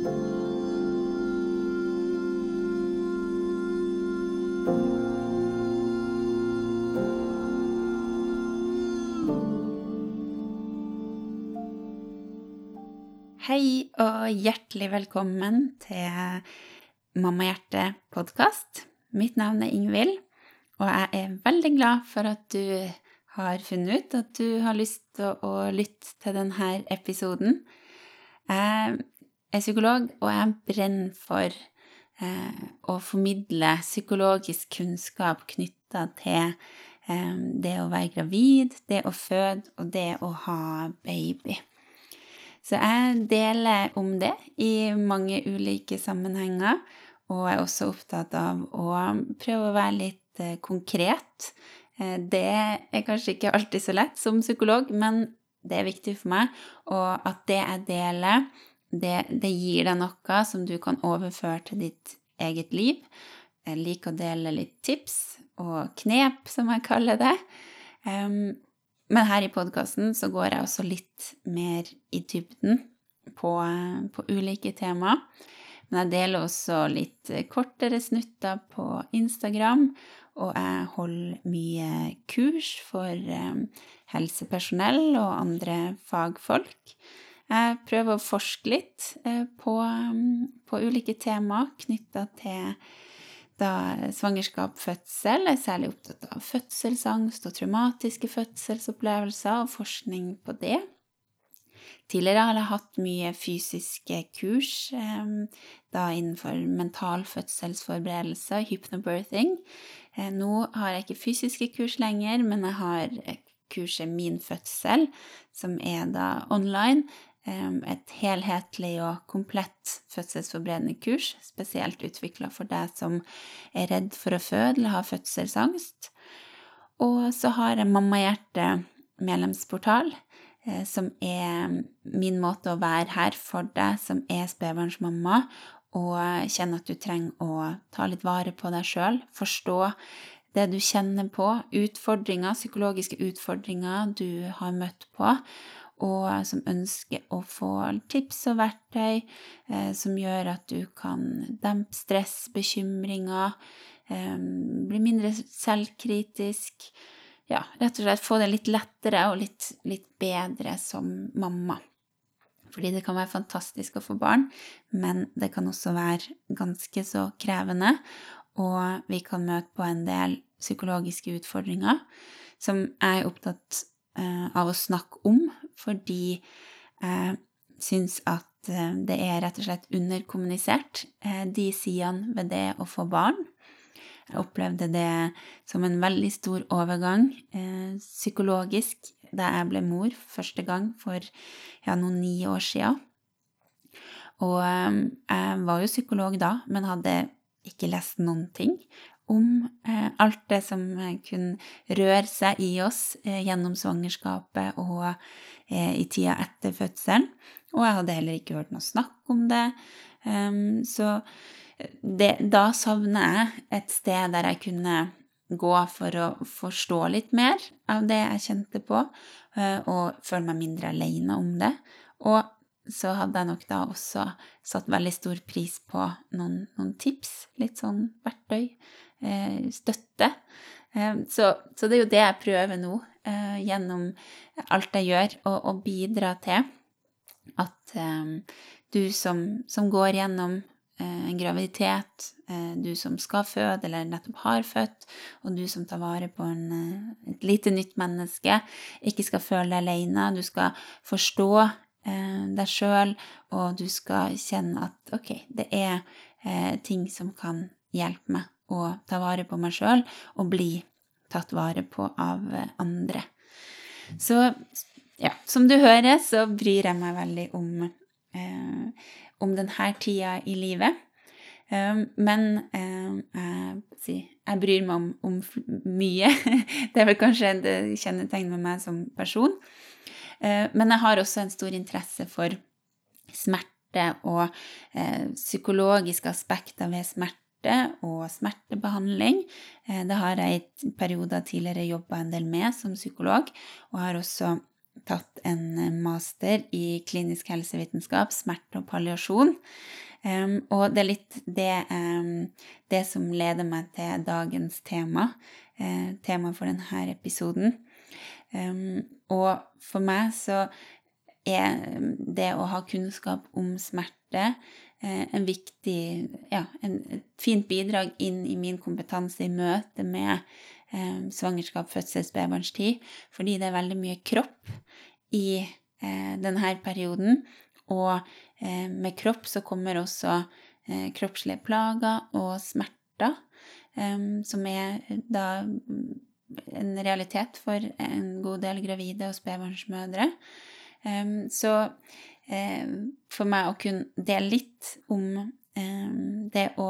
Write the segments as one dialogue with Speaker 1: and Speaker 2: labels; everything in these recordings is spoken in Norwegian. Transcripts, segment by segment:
Speaker 1: Hei og hjertelig velkommen til Mamma Hjerte-podkast. Mitt navn er Ingvild, og jeg er veldig glad for at du har funnet ut at du har lyst til å lytte til denne episoden. Jeg er psykolog, og jeg brenner for eh, å formidle psykologisk kunnskap knytta til eh, det å være gravid, det å føde og det å ha baby. Så jeg deler om det i mange ulike sammenhenger, og er også opptatt av å prøve å være litt eh, konkret. Eh, det er kanskje ikke alltid så lett som psykolog, men det er viktig for meg, og at det jeg deler, det, det gir deg noe som du kan overføre til ditt eget liv. Jeg liker å dele litt tips og knep, som jeg kaller det. Um, men her i podkasten så går jeg også litt mer i dybden på, på ulike temaer. Men jeg deler også litt kortere snutter på Instagram, og jeg holder mye kurs for helsepersonell og andre fagfolk. Jeg prøver å forske litt eh, på, på ulike temaer knytta til da svangerskap, fødsel. Jeg er særlig opptatt av fødselsangst og traumatiske fødselsopplevelser og forskning på det. Tidligere har jeg hatt mye fysiske kurs, eh, da innenfor mental fødselsforberedelse, hypnobirthing. Eh, nå har jeg ikke fysiske kurs lenger, men jeg har kurset Min fødsel, som er da online, et helhetlig og komplett fødselsforberedende kurs, spesielt utvikla for deg som er redd for å føde eller har fødselsangst. Og så har jeg Mammahjerte medlemsportal, eh, som er min måte å være her for deg som er spedbarnsmamma, og kjenner at du trenger å ta litt vare på deg sjøl, forstå det du kjenner på, utfordringer, psykologiske utfordringer du har møtt på, og som ønsker å få tips og verktøy eh, som gjør at du kan dempe stress, bekymringer, eh, bli mindre selvkritisk. Ja, rett og slett få det litt lettere og litt, litt bedre som mamma. Fordi det kan være fantastisk å få barn, men det kan også være ganske så krevende, og vi kan møte på en del psykologiske utfordringer som jeg er opptatt Eh, av å snakke om, fordi jeg syns at eh, det er rett og slett underkommunisert, eh, de sidene ved det å få barn. Jeg opplevde det som en veldig stor overgang psykologisk da jeg ble mor første gang for ja, noen ni år sia. Og jeg var jo psykolog da, men hadde ikke lest noen ting om eh, alt det som eh, kunne røre seg i oss eh, gjennom svangerskapet og i tida etter fødselen. Og jeg hadde heller ikke hørt noe snakk om det. Um, så det, da savner jeg et sted der jeg kunne gå for å forstå litt mer av det jeg kjente på, og føle meg mindre alene om det. Og så hadde jeg nok da også satt veldig stor pris på noen, noen tips, litt sånn verktøy støtte. Eh, så, så, det er jo det jeg prøver nå, eh, gjennom alt jeg gjør, å, bidra til at du som, som går gjennom en graviditet, du som skal føde eller nettopp har født, og du som tar vare på en, et lite nytt menneske, ikke skal føle deg alene. Du skal forstå deg sjøl, og du skal kjenne at ok, det er ting som kan hjelpe meg å ta vare på meg sjøl og bli tatt vare på av andre. Så ja, som du hører, så bryr jeg meg veldig om, eh, om denne tida i livet. Um, men eh, jeg, jeg, bryr meg om, om, mye. Det er vel kanskje et kjennetegn med meg som person. Eh, men jeg har også en stor interesse for smerte og psykologiske aspekter ved smerte smerte og smertebehandling. Eh, det har jeg i perioder tidligere jobba en del med som psykolog, og har også tatt en master i klinisk helsevitenskap, smerte og palliasjon. Og det er litt det, det, som leder meg til dagens tema, uh, tema for denne episoden. Og for meg så er det å ha kunnskap om smerte uh, en viktig Ja, en, et fint bidrag inn i min kompetanse i møte med eh, svangerskap, fødsel, spedbarnstid, fordi det er veldig mye kropp i eh, denne perioden. Og eh, med kropp så kommer også eh, kroppslige plager og smerter, eh, som er da en realitet for en god del gravide og spedbarnsmødre. Så for meg å kunne dele litt om det å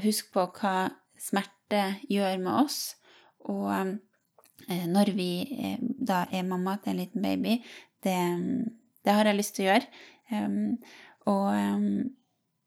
Speaker 1: huske på hva smerte gjør med oss, og når vi da er mamma til en liten baby, det det har jeg lyst til å gjøre. Og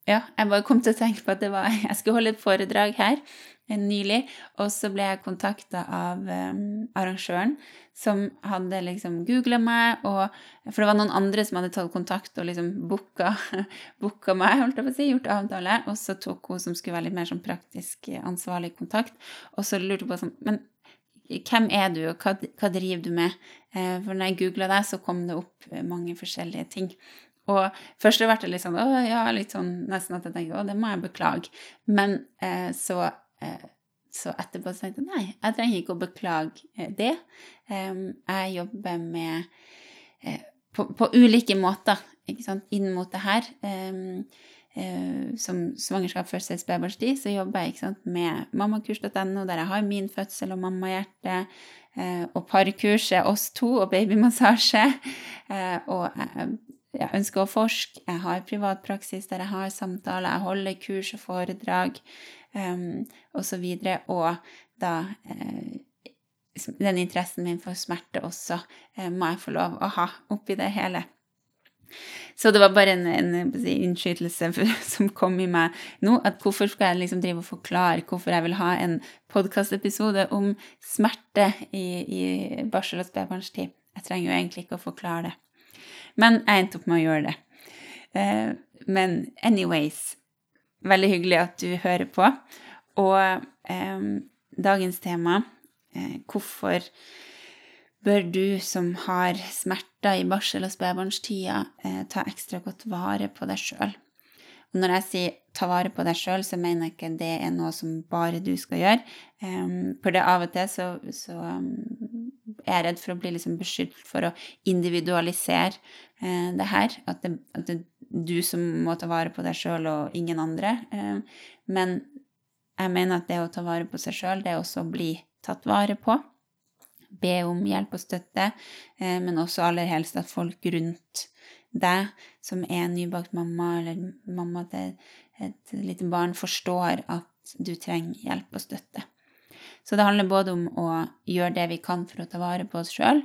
Speaker 1: ja, jeg bare kom til å tenke på at det var, jeg skulle holde et foredrag her eh, nylig, og så ble jeg kontakta av um, arrangøren som hadde liksom googla meg, og, for det var noen andre som hadde tatt kontakt og liksom booka, meg, holdt jeg på å si, gjort avtale, og så tok hun som skulle være litt mer sånn praktisk ansvarlig kontakt, og så lurte hun på sånn Men hvem er du, og hva, hva driver du med? Eh, for når jeg googla deg, så kom det opp mange forskjellige ting. Og først ble det litt sånn, å, ja, litt sånn nesten at jeg tenkte å, det må jeg beklage. Men eh, så, eh, så, etterpå tenkte jeg nei, jeg trenger ikke å beklage eh, det. jeg jobber med eh, på, på, ulike måter inn mot det her. Eh, som svangerskap, fødsel, spedbarnstid, så jobber jeg sant, med mammakurs.no, der jeg har min fødsel og mammahjerte, eh, og parkurset Oss to og babymassasje. Eh, og jeg, ønsker å forske. Jeg har privatpraksis der jeg har samtaler, jeg holder kurs og foredrag um, osv. Og, og da eh, den interessen min for smerte også eh, må jeg få lov å ha oppi det hele. Så det var bare en, en innskytelse som kom i meg nå. at Hvorfor skal jeg liksom drive og forklare hvorfor jeg vil ha en podkastepisode om smerte i, i barsel- og spedbarnstid? Jeg trenger jo egentlig ikke å forklare det. Men jeg endte opp med å gjøre det. Eh, men anyways Veldig hyggelig at du hører på. Og eh, dagens tema, eh, hvorfor bør du som har smerter i barsel- og spedbarnstida, eh, ta ekstra godt vare på deg sjøl. Når jeg sier ta vare på deg sjøl, så mener jeg ikke det er noe som bare du skal gjøre. Um, for det av og til så, så um, er redd for å bli liksom beskyldt for å individualisere eh, det her. At det, at det, er du som må ta vare på deg sjøl og ingen andre. Eh, men jeg mener at det å ta vare på seg sjøl, det er også å bli tatt vare på be om hjelp og støtte, eh, men også aller helst at folk rundt deg som er nybakt mamma eller mamma til et lite barn, forstår at du trenger hjelp og støtte. Så det handler både om å gjøre det vi kan for å ta vare på oss sjøl,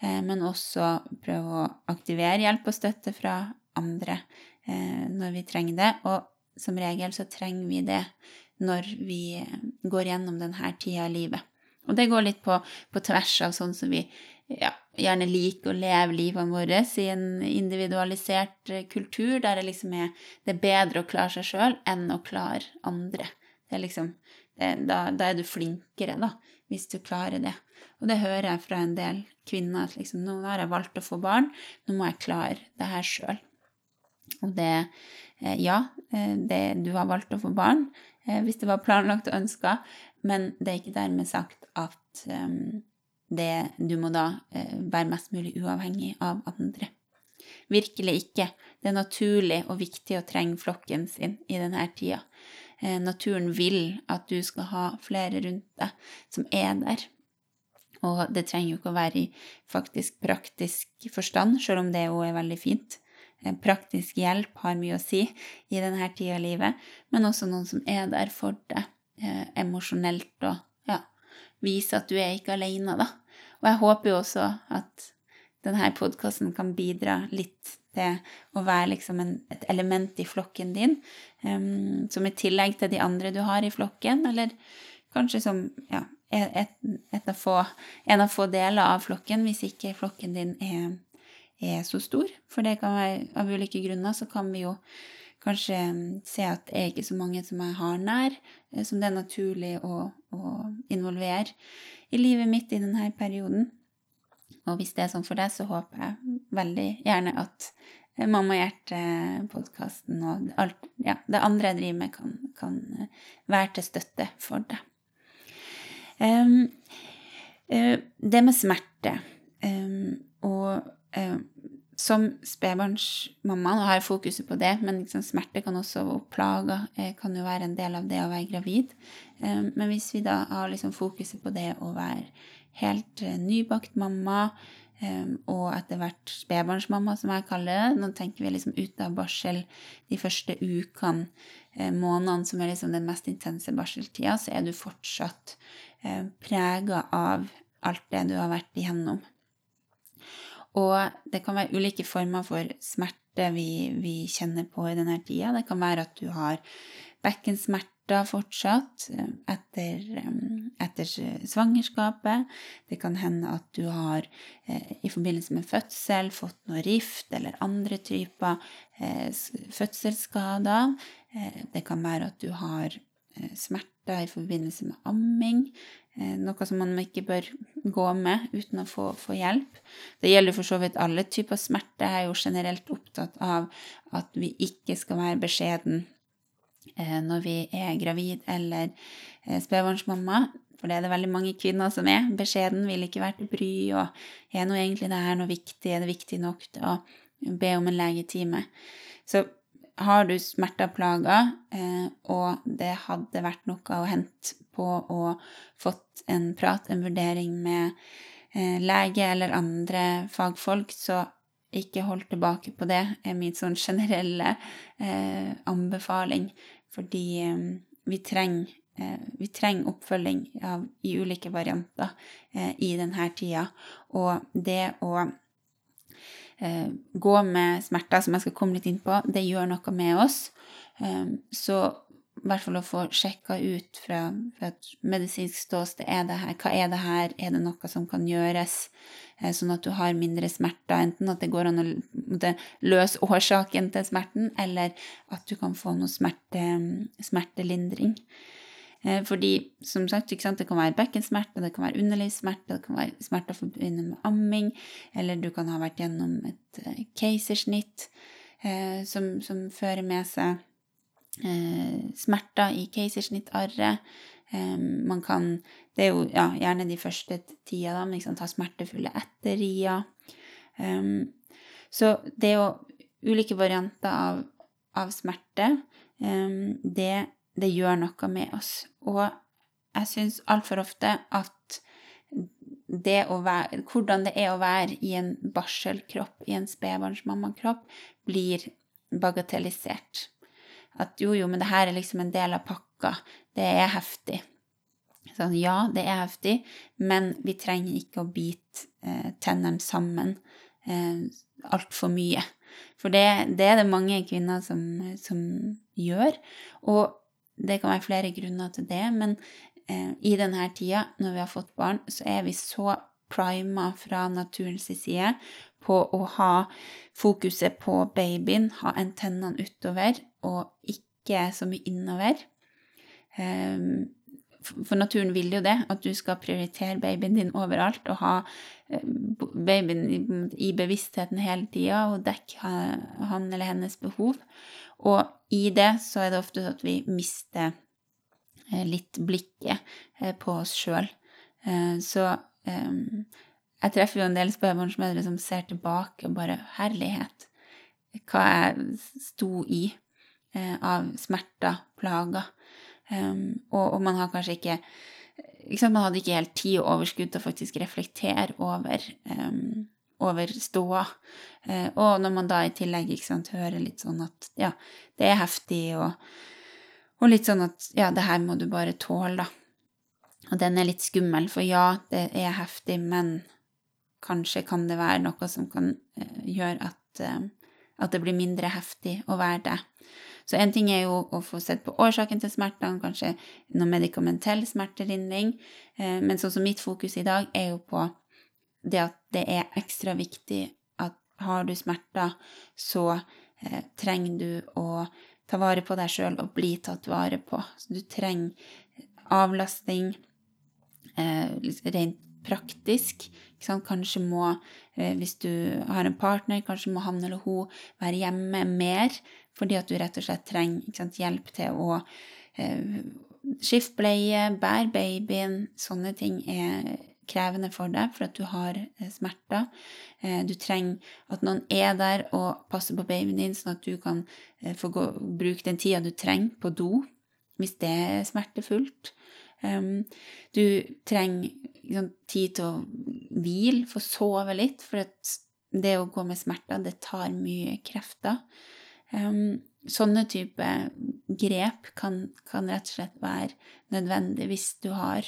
Speaker 1: eh, men også prøve å aktivere hjelp og støtte fra andre eh, når vi trenger det. Og som regel så trenger vi det når vi går gjennom denne tida i livet. Og det går litt på, på tvers av sånn som vi ja, gjerne liker å leve livet vårt i en individualisert eh, kultur der det liksom er, det er bedre å klare seg sjøl enn å klare andre. Det er liksom, da, da, er du flinkere, da, hvis du klarer det. Og det hører jeg fra en del kvinner at liksom, nå har jeg valgt å få barn, nå må jeg klare det her sjøl. Og det eh, Ja, eh, det, du har valgt å få barn hvis det var planlagt og ønska, men det er ikke dermed sagt at det, du må da være mest mulig uavhengig av andre. Virkelig ikke. Det er naturlig og viktig å trenge flokken sin i denne tida. Eh, naturen vil at du skal ha flere rundt deg som er der. Og det trenger jo ikke å være i faktisk praktisk forstand, selv om det jo er veldig fint. Eh, praktisk hjelp har mye å si i denne tida av livet, men også noen som er der for deg eh, emosjonelt og ja, vise at du er ikke alene, da. Og jeg håper jo også at denne podkasten kan bidra litt til å være liksom en, et element i flokken din, um, som i tillegg til de andre du har i flokken, eller kanskje som ja, et, et av få, en av få deler av flokken, hvis ikke flokken din er, er så stor. For det kan være av ulike grunner, så kan vi jo kanskje se at det er ikke så mange som jeg har nær, eh, som det er naturlig å, å involvere i livet mitt i denne perioden. Og hvis det er sånn for deg, så håper jeg veldig gjerne at Mamma Hjerte-podkasten og alt ja, det andre jeg driver med, kan, kan være til støtte for deg. Um, uh, det med smerte um, og um, som spedbarnsmamma nå har jeg fokuset på det, men liksom smerte kan også, og plager eh, kan jo være en del av det å være gravid. Um, men hvis vi da har liksom fokuset på det å være helt uh, nybakt mamma, og etter hvert spedbarnsmamma, som jeg kaller det. Nå tenker vi liksom ut av barsel de første ukene, eh, månedene som er liksom den mest intense barseltida, så er du fortsatt eh, prega av alt det du har vært igjennom. Og det kan være ulike former for smerte vi, vi kjenner på i denne tida. Det kan være at du har bekkensmerter fortsatt eh, etter, eh, etter, svangerskapet. Det kan hende at du har eh, i forbindelse med fødsel fått noe rift eller andre typer fødselsskader. Det kan være at du har smerter i forbindelse med amming. Noe som man ikke bør gå med uten å få, få hjelp. Det gjelder for så vidt alle typer smerte. Jeg er jo generelt opptatt av at vi ikke skal være beskjeden Eh, når vi er gravid eller eh, spedbarnsmamma. For det er det veldig mange kvinner som er. Beskjeden vil ikke være til bry, og er nå egentlig det her noe viktig? Er det viktig nok å be om en legetime? Så har du smerter og plager, eh, og det hadde vært noe å hente på å fått en prat, en vurdering med lege eller andre fagfolk, så ikke hold tilbake på det, er min sånn generelle eh, anbefaling. Fordi eh, vi trenger, eh, vi trenger oppfølging av, i ulike varianter eh, i denne tida. Og det å gå med smerter, som jeg skal komme litt inn på, det gjør noe med oss. Så i hvert fall å få sjekka ut fra, fra, et medisinsk ståsted er det her, hva er det her, er det noe som kan gjøres, sånn at du har mindre smerter, enten at det går an å løse årsaken til smerten, eller at du kan få noe smerte, smertelindring. Eh, fordi, som sagt, det kan være bekkensmerter, det kan være underlivssmerter, det kan være smerter forbundet med amming, eller du kan ha vært gjennom et eh, keisersnitt eh, som, som, fører med seg eh, smerter i keisersnittarret. Eh, man kan Det er jo ja, gjerne de første tida, da, men liksom, ta smertefulle etter ria. Um, så det er jo ulike varianter av, av smerte. Det, det, gjør noe med oss. Og jeg syns altfor ofte at det være, hvordan det er å være i en barselkropp, i en spedbarnsmammakropp, blir bagatellisert. At jo, jo, men det her er liksom en del av pakka. Det er heftig. Sånn, ja, det er heftig, men vi trenger ikke å bite eh, tennene sammen eh, altfor mye. For det, det, er det mange kvinner som, som, gjør. Og det kan være flere grunner til det, men eh, i denne tida, når vi har fått barn, så er vi så prima fra naturens side på å ha fokuset på babyen, ha antennene utover og ikke så mye innover. Um, for naturen vil jo det, at du skal prioritere babyen din overalt og ha eh, babyen i bevisstheten hele tida og dekke han eller hennes behov. Og i det så er det ofte sånn at vi mister eh, litt blikket eh, på oss sjøl. Så jeg treffer jo en del spedbarnsmødre som ser tilbake og bare Herlighet! Hva jeg sto i av smerter, plager. Um, og, man har kanskje ikke, Man hadde ikke helt tid og overskudd til å faktisk reflektere over, um, over ståa. Uh, og når man da i tillegg sant, hører litt sånn at ja, det er heftig, og, og litt sånn at ja, det her må du bare tåle, da. Og den er litt skummel, for ja, det er heftig, men kanskje kan det være noe som kan uh, gjøre at, uh, at det blir mindre heftig å være det. Så en ting er jo å få sett på årsaken til smertene, kanskje noe medikamentell smertelindring, eh, men sånn som mitt fokus i dag er jo på det at det er ekstra viktig at har du smerter, så eh, trenger du å ta vare på deg sjøl og bli tatt vare på. Så du trenger avlastning eh, rent praktisk. Kanskje må, eh, hvis du har en partner, kanskje må han eller hun være hjemme mer fordi at du rett og slett trenger hjelp til å eh, Skift bleie, bære babyen. Sånne ting er krevende for deg for at du har eh, smerter. Eh, du trenger at noen er der og passer på babyen din, sånn at du kan eh, få gå, bruke den tida du trenger på do hvis det er smertefullt. Du trenger liksom, tid til å hvile, få sove litt, for det å gå med smerter, det tar mye krefter. Sånne type grep kan, kan rett og slett være nødvendig hvis du har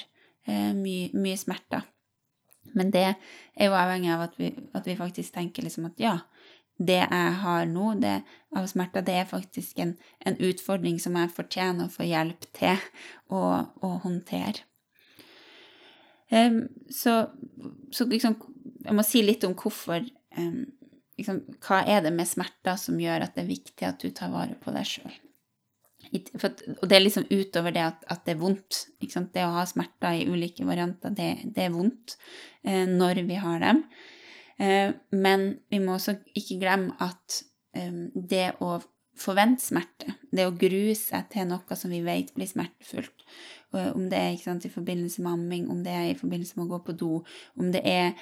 Speaker 1: mye, mye smerter. Men det er jo avhengig av at vi, at vi faktisk tenker liksom at ja, det jeg har nå det, av smerter, det er faktisk en, en, utfordring som jeg fortjener å få hjelp til å, å håndtere. Um, så, så, liksom Jeg må si litt om hvorfor um, liksom, Hva er det med smerter som gjør at det er viktig at du tar vare på deg sjøl? For, og det er liksom utover det at, at det er vondt. Det å ha smerter i ulike varianter, det, det er vondt eh, når vi har dem. Eh, men vi må også ikke glemme at eh, det å forvente smerte, det å grue seg til noe som vi vet blir smertefullt, om det er sant, i forbindelse med amming, om det er i forbindelse med å gå på do, om det er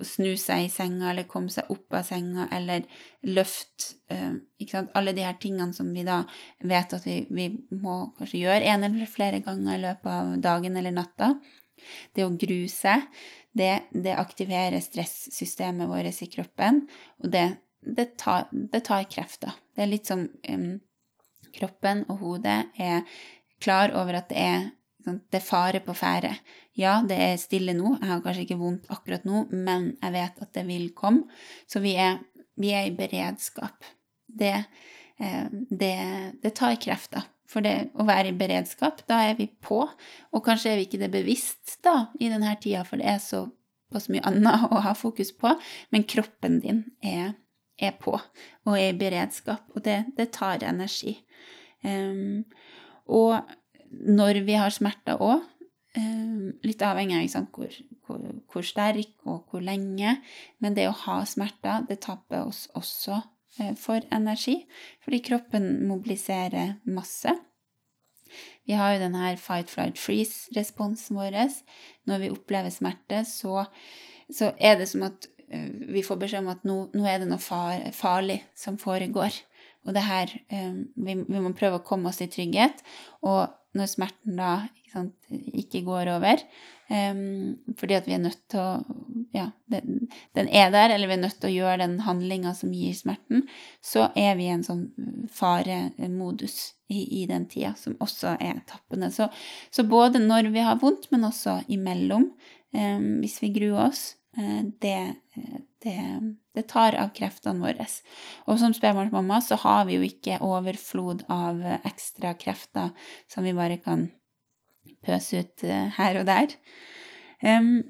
Speaker 1: å snu seg i senga eller komme seg opp av senga eller løfte sant, Alle de her tingene som vi da vet at vi, vi må kanskje gjøre en eller flere ganger i løpet av dagen eller natta. Det å grue seg, det, det aktiverer stressystemet vårt i kroppen, og det, det, tar, det tar krefter. Det er litt sånn um, kroppen og hodet er klar over at det er, sånn, det er fare på ferde. Ja, det er stille nå, jeg har kanskje ikke vondt akkurat nå, men jeg vet at det vil komme. Så vi er, vi er i beredskap. Det, eh, det, tar krefter. For det å være i beredskap, da er vi på. Og kanskje er vi ikke det bevisst da, i denne tida, for det er så mye annet å ha fokus på, men kroppen din er, er på og er i beredskap, og det, det tar energi. Um, og når vi har smerter òg, um, litt avhengig av hvor, hvor, hvor, sterk og hvor lenge, men det å ha smerter, det tapper oss også uh, for energi, fordi kroppen mobiliserer masse. Vi har jo denne fight, flight, freeze-responsen vår. Når vi opplever smerte, så, så, er det som at vi får beskjed om at nå, nå er det noe far, farlig som foregår. Og det her um, vi, vi, må prøve å komme oss i trygghet. Og når smerten da ikke, sant, ikke går over, um, fordi at vi er nødt til å Ja, den, den, er der, eller vi er nødt til å gjøre den handlinga som gir smerten, så er vi i en sånn faremodus i, i den tida, som også er tappende. Så, så, både når vi har vondt, men også imellom, hvis vi gruer oss, det, det det tar av kreftene våre. Og som spedbarnsmamma så har vi jo ikke overflod av ekstra krefter som vi bare kan pøse ut eh, her og der. Um,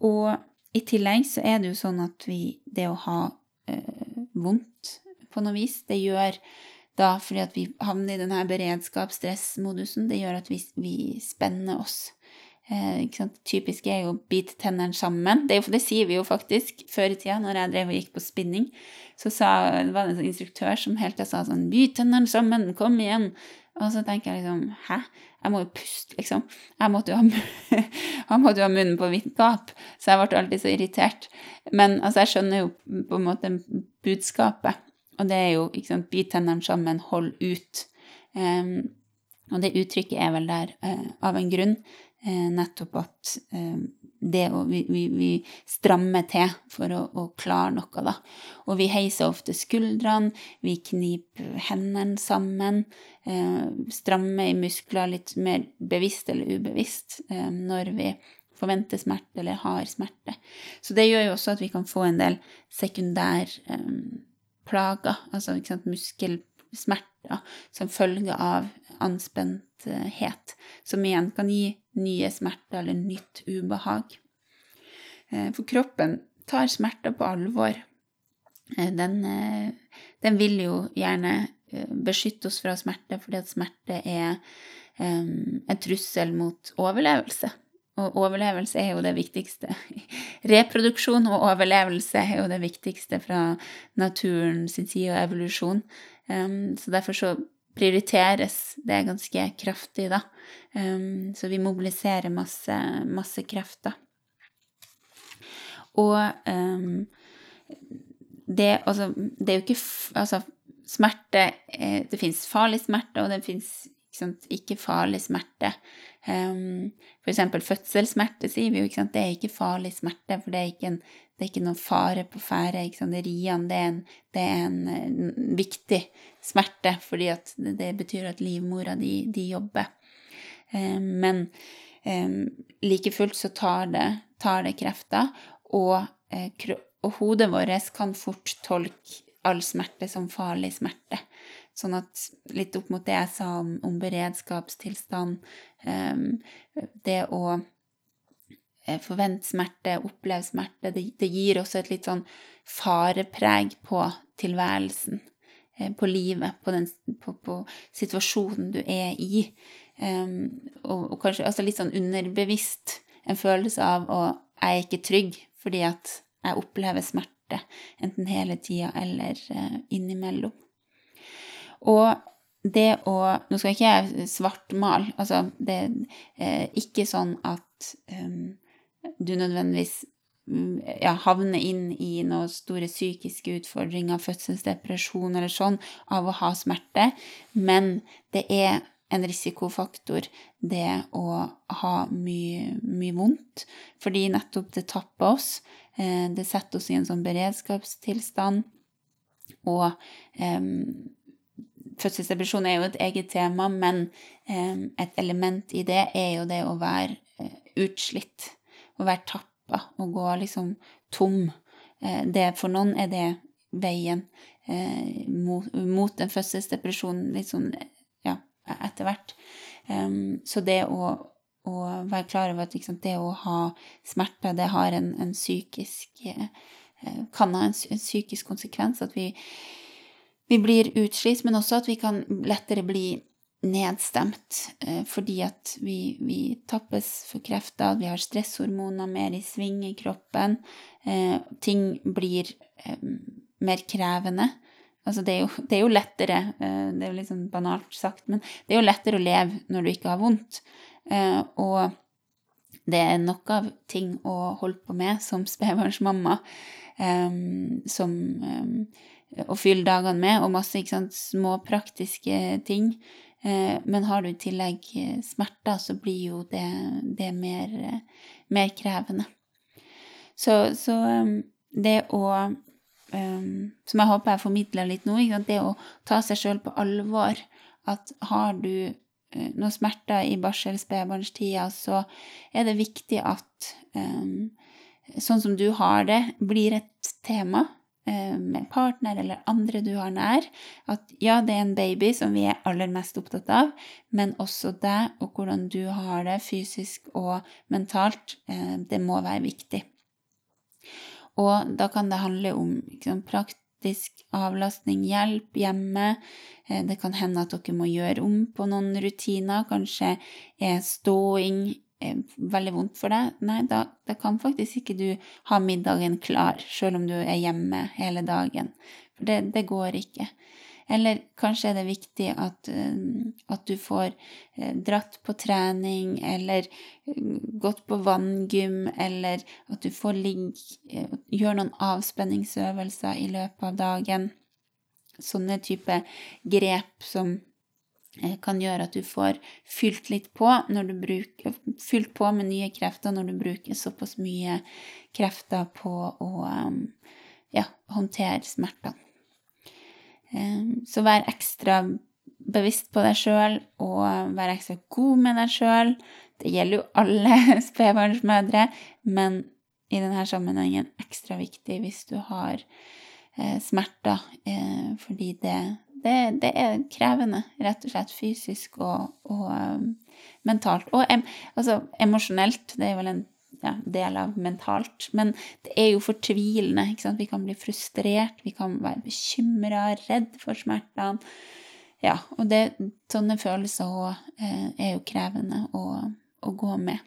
Speaker 1: og i tillegg så er det jo sånn at vi Det å ha uh, vondt på noe vis, det gjør da fordi at vi havner i denne beredskapsstressmodusen, det gjør at vi, vi spenner oss. Eh, Typisk er jo å bite tennene sammen. Det, det, sier vi jo faktisk. Før i tida, når jeg drev og gikk på spinning, så sa, var det en instruktør som helt til sa sånn 'Bit tennene sammen, kom igjen'. Og så tenker jeg liksom Hæ? Jeg må jo puste, liksom. Jeg måtte jo ha, han måtte jo ha munnen på vidt gap, så jeg ble alltid så irritert. Men altså, jeg skjønner jo på en måte budskapet. Og det er jo ikke sant, bit tennene sammen, hold ut. Um, og det uttrykket er vel der uh, av en grunn. Eh, nettopp at eh, det å vi, vi, vi, strammer til for å, å, klare noe, da. Og vi heiser ofte skuldrene, vi kniper hendene sammen, eh, strammer i muskler litt mer bevisst eller ubevisst eh, når vi forventer smerte eller har smerte. Så det gjør jo også at vi kan få en del sekundærplager, eh, altså ikke sant, muskelsmerter som følge av anspenthet, som igjen kan gi nye smerter eller nytt ubehag. Eh, for kroppen tar smerter på alvor. Eh, den, den vil jo gjerne beskytte oss fra smerte, fordi at smerte er en trussel mot overlevelse. Og overlevelse er jo det viktigste. Reproduksjon og overlevelse er jo det viktigste fra naturen sin side og evolusjon. Så derfor så prioriteres det er ganske kraftig, da. Um, så vi mobiliserer masse, masse krefter. Og um, det, altså, det er jo ikke Altså, smerte eh, Det fins farlig smerte, og det fins ikke farlig smerte. Um, for eksempel fødselssmerte sier vi jo, ikke sant? det er ikke farlig smerte, for det er ikke, en, det er ikke noen fare på ferde. Ikke? Det er en, det er en, en viktig smerte, fordi det, betyr at livmora di de jobber. Um, men um, like fullt så tar det, tar det krefter, og, og hodet vårt kan fort tolke all smerte som farlig smerte. Sånn at litt opp mot det jeg sa om, om beredskapstilstand, det å eh, forvente smerte, oppleve smerte, det, det, gir også et litt sånn farepreg på tilværelsen, eh, på livet, på, den, på, på, situasjonen du er i. Um, og, og, kanskje også litt sånn underbevisst en følelse av å jeg er ikke trygg fordi at jeg opplever smerte, enten hele tida eller uh, innimellom. Og det å Nå skal ikke jeg svartmale, altså det eh, ikke sånn at um, du nødvendigvis mm, ja, havner inn i noen store psykiske utfordringer, fødselsdepresjon eller sånn, av å ha smerte, men det er en risikofaktor, det å ha mye, mye vondt, fordi nettopp det tapper oss. Eh, det setter oss i en sånn beredskapstilstand. Og um, fødselsdepresjon er jo et eget tema, men um, et element i det er jo det å være eh, utslitt. Å være tappa og gå liksom tom. Eh, det, for noen er det veien mot, mot, en fødselsdepresjon litt sånn ja, etter hvert. så det å, å, være klar over at liksom, det å ha smerter, det har en, en psykisk Kan ha en, en psykisk konsekvens. At vi vi blir utslitt, men også at vi kan lettere bli nedstemt eh, fordi at vi, vi tappes for krefter, vi har stresshormoner mer i sving i kroppen. Eh, ting blir eh, mer krevende. Altså, det er, jo, det er jo lettere, det er jo litt sånn banalt sagt, men det er jo lettere å leve når du ikke har vondt. Og det er nok av ting å holde på med som spedbarnsmamma, som å fylle dagene med, og masse sant, små praktiske ting. Eh, men har du i tillegg eh, smerter, så blir jo det, det mer, eh, mer, krevende. Så, så det å Som jeg håper jeg formidler litt nå, det å ta seg sjøl på alvor. At har du noen smerter i barsel-spedbarnstida, så er det viktig at sånn som du har det, blir et tema Eh, med partner eller andre du har nær, at ja, det er en baby som vi er aller mest opptatt av, men også deg og hvordan du har det fysisk og mentalt, eh, det må være viktig. Og da kan det handle om liksom, praktisk avlastning, hjelp hjemme. Eh, det kan hende at dere må gjøre om på noen rutiner. Kanskje er ståing veldig vondt for deg, nei, da, da, kan faktisk ikke du ha middagen klar, selv om du er hjemme hele dagen. For det, det går ikke. Eller kanskje er det viktig at, eh, at, du får eh, dratt på trening, eller eh, gått på vanngym, eller at du får ligge Gjør noen avspenningsøvelser i løpet av dagen. Sånne type grep som Eh, kan gjøre at du får fylt litt på, bruker, fylt på med nye krefter når du bruker såpass mye krefter på å um, ja, håndtere smertene. Um, så vær ekstra bevisst på deg sjøl, og vær ekstra god med deg sjøl. Det gjelder jo alle spedbarnsmødre, men i denne sammenhengen ekstra viktig hvis du har eh, smerter, eh, fordi det, det, det, er krevende, rett og slett fysisk og, og um, mentalt. Og em, altså emosjonelt, det er vel en ja, del av mentalt. Men det er jo fortvilende. ikke sant? Vi kan bli frustrert, vi kan være bekymra, redd for smertene. Ja, og det, sånne følelser også, eh, er jo krevende å, å, gå med.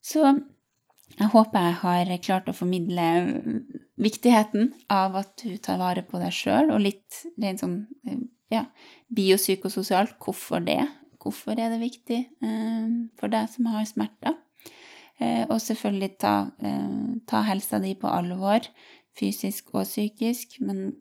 Speaker 1: Så jeg håper jeg har klart å formidle viktigheten av at du tar vare på deg sjøl, og litt rent sånn eh, ja, biopsykososialt hvorfor det. Hvorfor er det viktig eh, for deg som har smerter? Eh, og selvfølgelig ta, ta helsa di på alvor, fysisk og psykisk. Men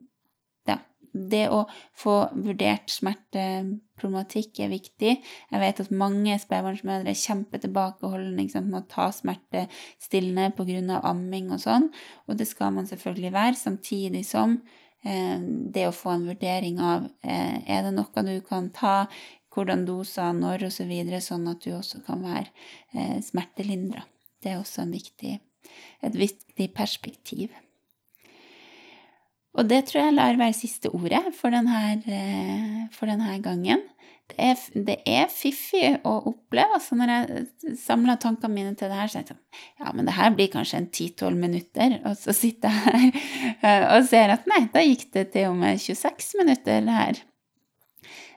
Speaker 1: det å få vurdert smerteproblematikk er viktig. Jeg vet at mange spedbarnsmødre er kjempetilbakeholdne med å ta smertestillende pga. amming og sånn, og det skal man selvfølgelig være, samtidig som eh, det å få en vurdering av eh, er det noe du kan ta hvordan doser, når osv., så videre, sånn at du også kan være eh, smertelindra. Det er også viktig, et viktig perspektiv. Og det tror jeg lar være siste ordet for denne, eh, for denne gangen. Det er, det er, fiffig å oppleve. altså Når jeg samla tankene mine til det her, så tenkte jeg sånn Ja, men det her blir kanskje en 10-12 minutter. Og så sitter jeg her eh, og ser at nei, da gikk det til og med 26 minutter her.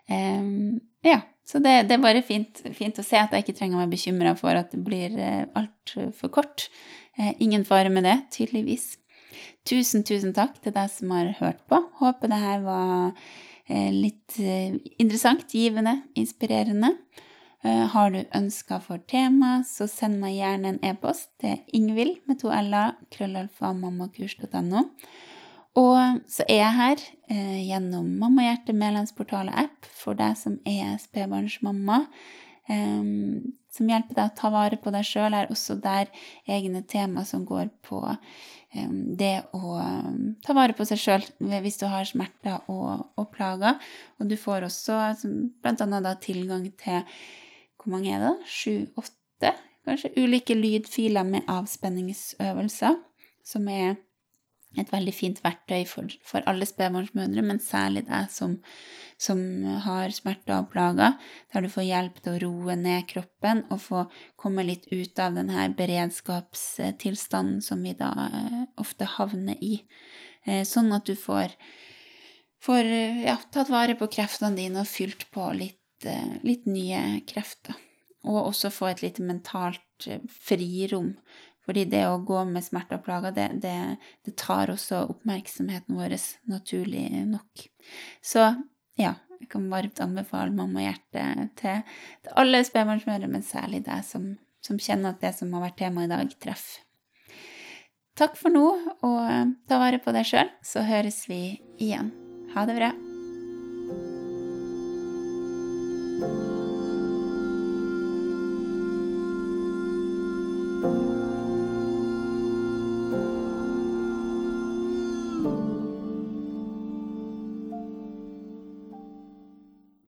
Speaker 1: Um, ja. Så det, det er bare fint, fint, å se at jeg ikke trenger å være bekymra for at det blir eh, altfor kort. Ingen fare med det, tydeligvis. Tusen, tusen takk til deg som har hørt på. Håper det her var eh, litt interessant, givende, inspirerende. Har du ønsker for tema, så send meg gjerne en e-post til ingvild med to l-er, krøllalfa mammakurs.no. Og så er jeg her eh, gjennom Mammahjerte medlemsportal og app for deg som er spedbarnsmamma. Som hjelper deg å ta vare på deg sjøl. Er også der egne tema som går på det å ta vare på seg sjøl hvis du har smerter og, og, plager. Og du får også da tilgang til Hvor mange er det? Sju-åtte? Kanskje ulike lydfiler med avspenningsøvelser, som er et veldig fint verktøy for, for alle spedbarnsmødre, men særlig deg som, som, har smerter og plager, der du får hjelp til å roe ned kroppen og få komme litt ut av denne beredskapstilstanden som vi da eh, ofte havner i. Eh, sånn at du får, får ja, tatt vare på kreftene dine og fylt på litt, eh, litt nye krefter. Og også få et lite mentalt frirom fordi det å gå med smerter og plager, det, det, det, tar også oppmerksomheten vår naturlig nok. Så ja, jeg kan varmt anbefale Mammahjertet til, til alle spedbarnsmødre, men særlig deg som, som, kjenner at det som har vært tema i dag, treffer. Takk for nå, og ta vare på deg sjøl, så høres vi igjen. Ha det bra.